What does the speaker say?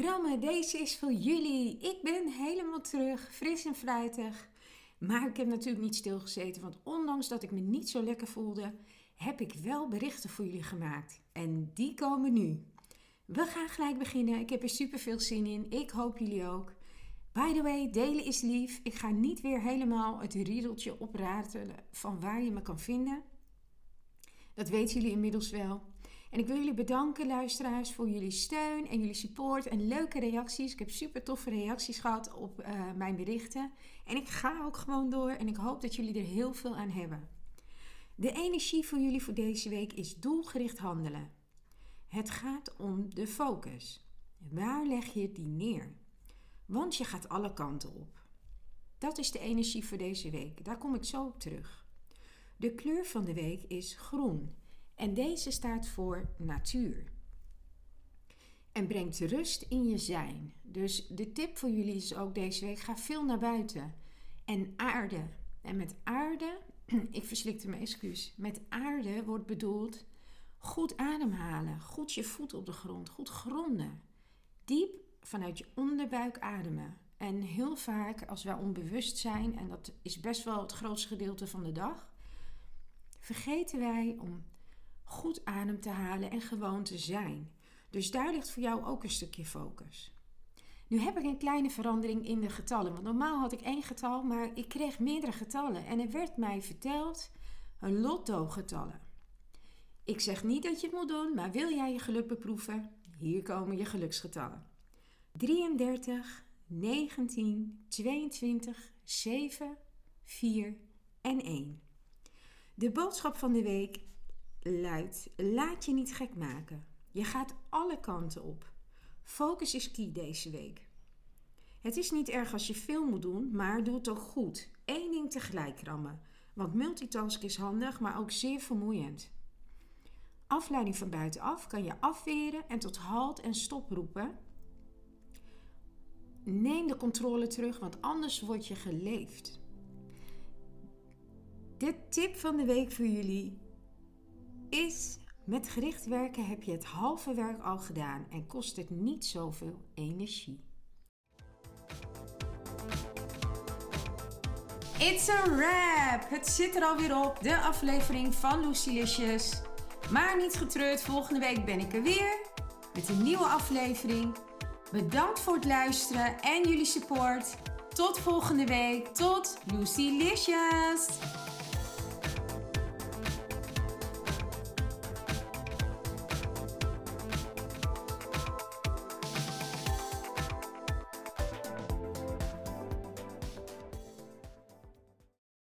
Ramme, deze is voor jullie. Ik ben helemaal terug, fris en fruitig. Maar ik heb natuurlijk niet stilgezeten, want ondanks dat ik me niet zo lekker voelde, heb ik wel berichten voor jullie gemaakt. En die komen nu. We gaan gelijk beginnen. Ik heb er super veel zin in. Ik hoop jullie ook. By the way, delen is lief. Ik ga niet weer helemaal het riedeltje opratelen van waar je me kan vinden. Dat weten jullie inmiddels wel. En ik wil jullie bedanken, luisteraars, voor jullie steun en jullie support en leuke reacties. Ik heb super toffe reacties gehad op uh, mijn berichten. En ik ga ook gewoon door en ik hoop dat jullie er heel veel aan hebben. De energie voor jullie voor deze week is doelgericht handelen. Het gaat om de focus. Waar leg je die neer? Want je gaat alle kanten op. Dat is de energie voor deze week. Daar kom ik zo op terug. De kleur van de week is groen. En deze staat voor natuur. En brengt rust in je zijn. Dus de tip voor jullie is ook deze week: ga veel naar buiten. En aarde. En met aarde, ik verslikte mijn excuus. Met aarde wordt bedoeld goed ademhalen, goed je voet op de grond, goed gronden. Diep vanuit je onderbuik ademen. En heel vaak als wij onbewust zijn, en dat is best wel het grootste gedeelte van de dag, vergeten wij om goed adem te halen en gewoon te zijn. Dus daar ligt voor jou ook een stukje focus. Nu heb ik een kleine verandering in de getallen. Want normaal had ik één getal, maar ik kreeg meerdere getallen. En er werd mij verteld een lotto-getallen. Ik zeg niet dat je het moet doen, maar wil jij je geluk beproeven? Hier komen je geluksgetallen. 33, 19, 22, 7, 4 en 1. De boodschap van de week luidt: laat je niet gek maken. Je gaat alle kanten op. Focus is key deze week. Het is niet erg als je veel moet doen, maar doe het ook goed. Eén ding tegelijk rammen. Want multitask is handig, maar ook zeer vermoeiend. Afleiding van buitenaf kan je afweren en tot halt en stop roepen. Neem de controle terug, want anders word je geleefd. De tip van de week voor jullie is met gericht werken heb je het halve werk al gedaan en kost het niet zoveel energie. It's a wrap! Het zit er alweer op, de aflevering van Lucilicious. Maar niet getreurd, volgende week ben ik er weer met een nieuwe aflevering. Bedankt voor het luisteren en jullie support. Tot volgende week. Tot Lucilicious!